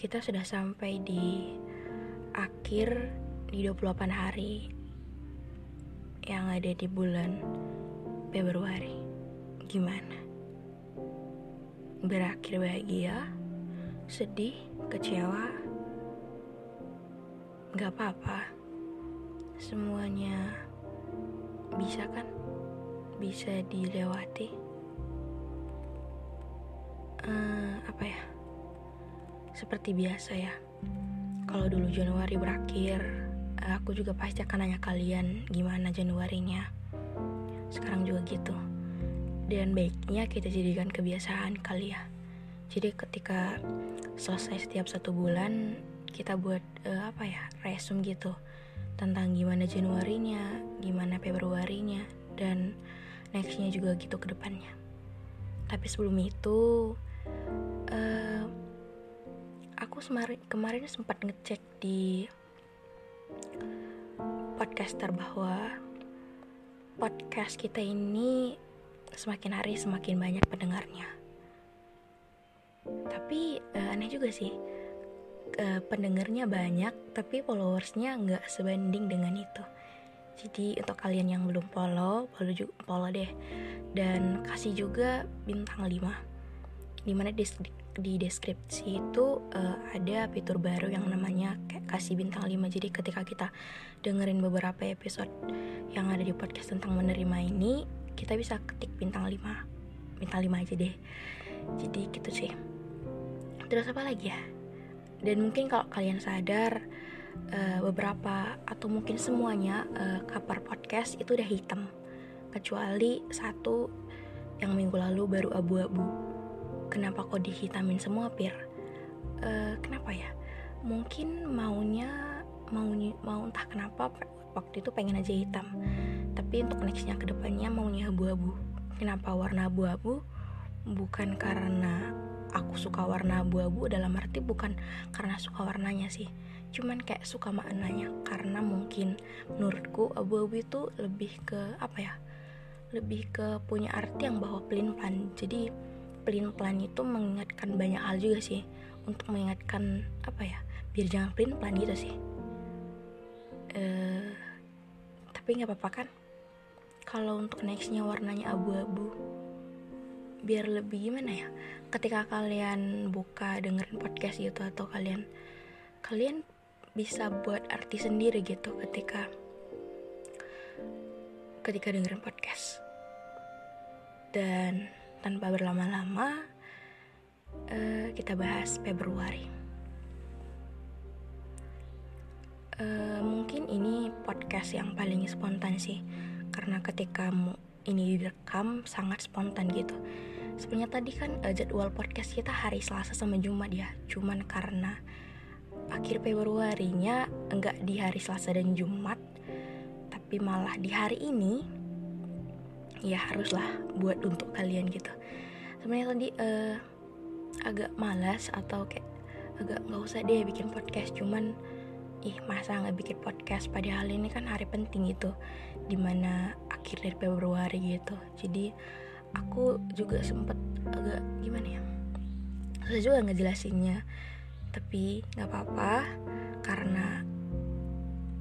Kita sudah sampai di akhir di 28 hari yang ada di bulan Februari. Gimana? Berakhir bahagia, sedih, kecewa? Gak apa-apa. Semuanya bisa kan? Bisa dilewati uh, apa ya seperti biasa ya. Kalau dulu Januari berakhir aku juga pasti akan nanya kalian gimana Januarinya. Sekarang juga gitu. Dan baiknya kita jadikan kebiasaan kali ya. Jadi ketika selesai setiap satu bulan kita buat uh, apa ya resume gitu tentang gimana Januarinya gimana Februarinya dan nextnya juga gitu ke depannya. Tapi sebelum itu uh, aku semari, kemarin sempat ngecek di podcaster bahwa podcast kita ini semakin hari semakin banyak pendengarnya. Tapi uh, aneh juga sih, uh, pendengarnya banyak tapi followersnya nggak sebanding dengan itu. Jadi untuk kalian yang belum follow, follow juga follow deh dan kasih juga bintang 5 di mana di, di deskripsi itu uh, ada fitur baru yang namanya kayak kasih bintang 5 jadi ketika kita dengerin beberapa episode yang ada di podcast tentang menerima ini kita bisa ketik bintang 5 bintang 5 aja deh. Jadi gitu sih. Terus apa lagi ya? Dan mungkin kalau kalian sadar uh, beberapa atau mungkin semuanya uh, cover podcast itu udah hitam. Kecuali satu yang minggu lalu baru abu-abu kenapa kok dihitamin semua pir? Uh, kenapa ya? Mungkin maunya mau mau entah kenapa waktu itu pengen aja hitam. Tapi untuk nextnya ke depannya maunya abu-abu. Kenapa warna abu-abu? Bukan karena aku suka warna abu-abu dalam arti bukan karena suka warnanya sih. Cuman kayak suka maknanya. Karena mungkin menurutku abu-abu itu lebih ke apa ya? Lebih ke punya arti yang bawa pelin pelan jadi pelin pelan itu mengingatkan banyak hal juga sih. Untuk mengingatkan apa ya biar jangan pelin pelan gitu sih. Uh, tapi nggak apa-apa kan? Kalau untuk nextnya warnanya abu-abu biar lebih gimana ya? Ketika kalian buka dengerin podcast gitu atau kalian kalian bisa buat arti sendiri gitu ketika ketika dengerin podcast. Dan tanpa berlama-lama uh, kita bahas Februari. Uh, mungkin ini podcast yang paling spontan sih, karena ketika ini direkam sangat spontan gitu. Sebenarnya tadi kan uh, jadwal podcast kita hari Selasa sama Jumat ya, cuman karena akhir Februarinya enggak di hari Selasa dan Jumat, tapi malah di hari ini ya haruslah buat untuk kalian gitu. Sebenarnya tadi uh, agak malas atau kayak agak nggak usah deh bikin podcast cuman ih masa nggak bikin podcast? Padahal ini kan hari penting itu di mana akhir dari Februari gitu. Jadi aku juga sempet agak gimana ya? Susah juga ngejelasinnya. Tapi nggak apa-apa karena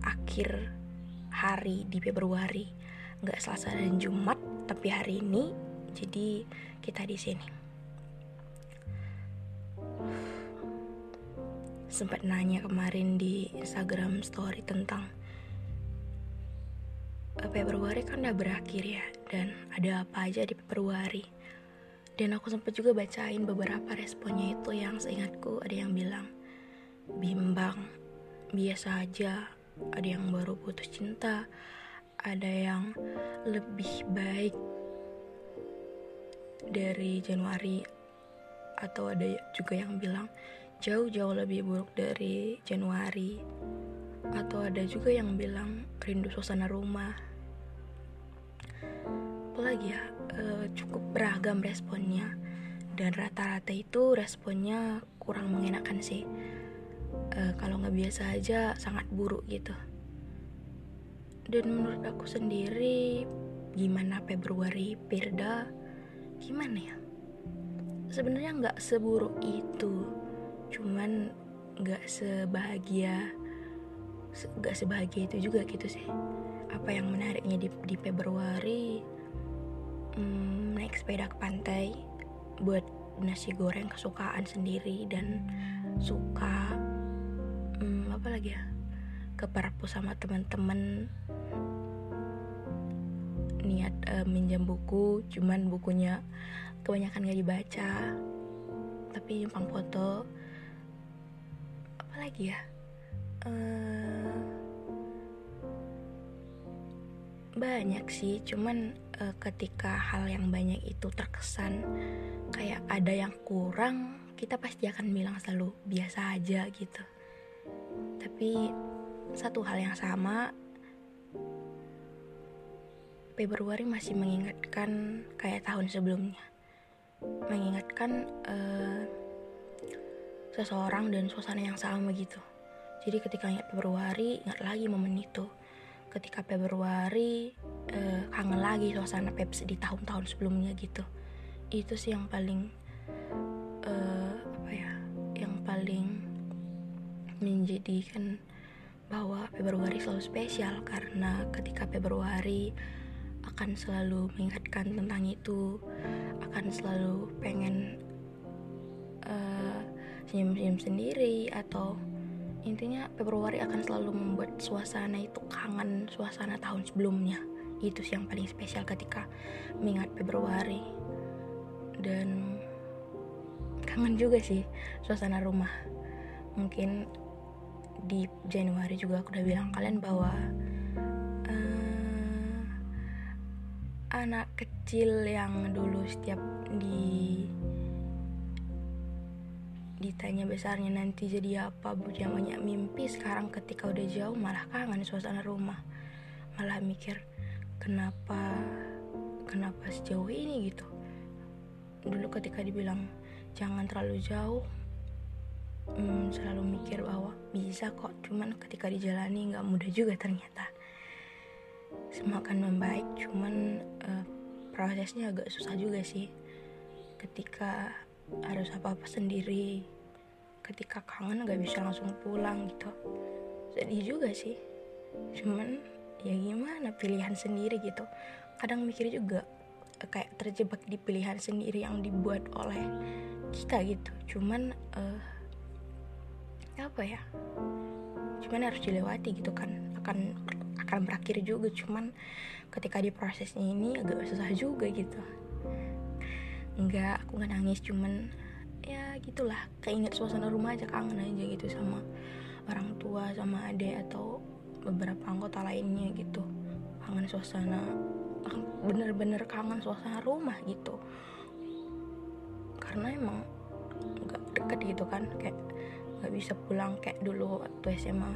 akhir hari di Februari nggak Selasa dan Jumat tapi hari ini jadi kita di sini. Sempat nanya kemarin di Instagram story tentang eh, Februari kan udah berakhir ya dan ada apa aja di Februari dan aku sempat juga bacain beberapa responnya itu yang seingatku ada yang bilang bimbang biasa aja ada yang baru putus cinta ada yang lebih baik dari Januari atau ada juga yang bilang jauh-jauh lebih buruk dari Januari atau ada juga yang bilang rindu suasana rumah. Apalagi ya uh, cukup beragam responnya dan rata-rata itu responnya kurang mengenakan sih. Uh, kalau nggak biasa aja sangat buruk gitu dan menurut aku sendiri gimana Februari Pirda gimana ya? Sebenarnya nggak seburuk itu. Cuman nggak sebahagia nggak sebahagia itu juga gitu sih. Apa yang menariknya di, di Februari? Hmm, naik sepeda ke pantai buat nasi goreng kesukaan sendiri dan suka hmm, apa lagi ya ke perpus sama teman-teman. Niat uh, minjam buku cuman bukunya kebanyakan gak dibaca. Tapi nyumpang foto. Apa lagi ya? Uh, banyak sih cuman uh, ketika hal yang banyak itu terkesan kayak ada yang kurang kita pasti akan bilang selalu biasa aja gitu. Tapi satu hal yang sama. Februari masih mengingatkan kayak tahun sebelumnya. Mengingatkan uh, seseorang dan suasana yang sama gitu. Jadi ketika ingat Februari ingat lagi momen itu. Ketika Februari uh, kangen lagi suasana Pepsi di tahun-tahun sebelumnya gitu. Itu sih yang paling uh, apa ya yang paling menjadikan bahwa Februari selalu spesial karena ketika Februari akan selalu mengingatkan tentang itu akan selalu pengen uh, senyum-senyum sendiri atau intinya Februari akan selalu membuat suasana itu kangen suasana tahun sebelumnya. Itu sih yang paling spesial ketika mengingat Februari. Dan kangen juga sih suasana rumah. Mungkin di Januari juga aku udah bilang kalian bahwa uh, anak kecil yang dulu setiap di ditanya besarnya nanti jadi apa? Punya banyak mimpi. Sekarang ketika udah jauh malah kangen suasana rumah. Malah mikir kenapa kenapa sejauh ini? Gitu. Dulu ketika dibilang jangan terlalu jauh hmm, selalu mikir bahwa bisa kok cuman ketika dijalani nggak mudah juga ternyata. Semua akan membaik cuman uh, prosesnya agak susah juga sih. Ketika harus apa-apa sendiri ketika kangen gak bisa langsung pulang gitu. Sedih juga sih. Cuman ya gimana pilihan sendiri gitu. Kadang mikir juga kayak terjebak di pilihan sendiri yang dibuat oleh kita gitu. Cuman uh, apa ya cuman harus dilewati gitu kan akan akan berakhir juga cuman ketika di prosesnya ini agak susah juga gitu. Enggak aku nggak nangis cuman ya gitulah keinget suasana rumah aja kangen aja gitu sama orang tua sama adik atau beberapa anggota lainnya gitu. Kangen suasana bener-bener kangen suasana rumah gitu. Karena emang nggak deket gitu kan kayak nggak bisa pulang kayak dulu waktu SMA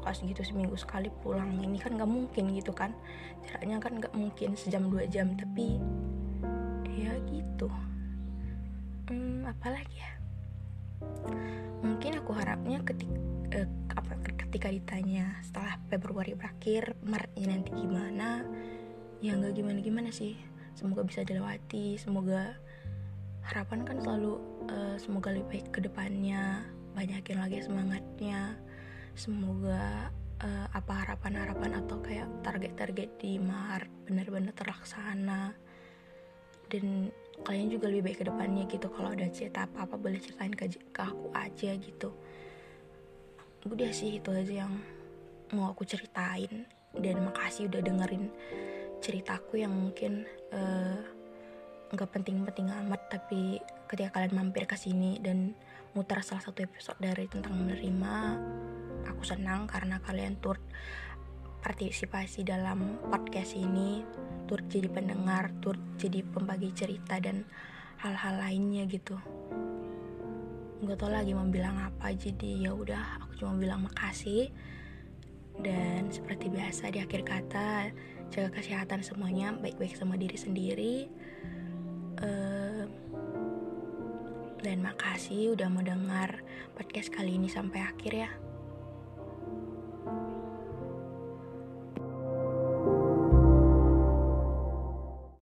kelas gitu seminggu sekali pulang. Ini kan nggak mungkin gitu kan. Jaraknya kan nggak mungkin sejam dua jam tapi ya gitu. Hmm, apalagi ya? Mungkin aku harapnya ketika eh, apa ketika ditanya setelah Februari berakhir Maretnya nanti gimana? Ya nggak gimana gimana sih. Semoga bisa dilewati semoga harapan kan selalu uh, semoga lebih baik ke depannya banyakin lagi semangatnya. Semoga uh, apa harapan-harapan atau kayak target-target di Maret benar-benar terlaksana. Dan kalian juga lebih baik ke depannya gitu. Kalau ada cerita apa-apa boleh ceritain ke, ke aku aja gitu. Udah sih itu aja yang mau aku ceritain. Dan makasih udah dengerin ceritaku yang mungkin eh, nggak uh, penting-penting amat tapi ketika kalian mampir ke sini dan muter salah satu episode dari tentang menerima aku senang karena kalian turut partisipasi dalam podcast ini turut jadi pendengar turut jadi pembagi cerita dan hal-hal lainnya gitu. Nggak tau lagi mau bilang apa jadi ya udah aku cuma bilang makasih. Dan seperti biasa di akhir kata jaga kesehatan semuanya baik-baik sama diri sendiri. Uh, dan makasih udah mau dengar podcast kali ini sampai akhir ya.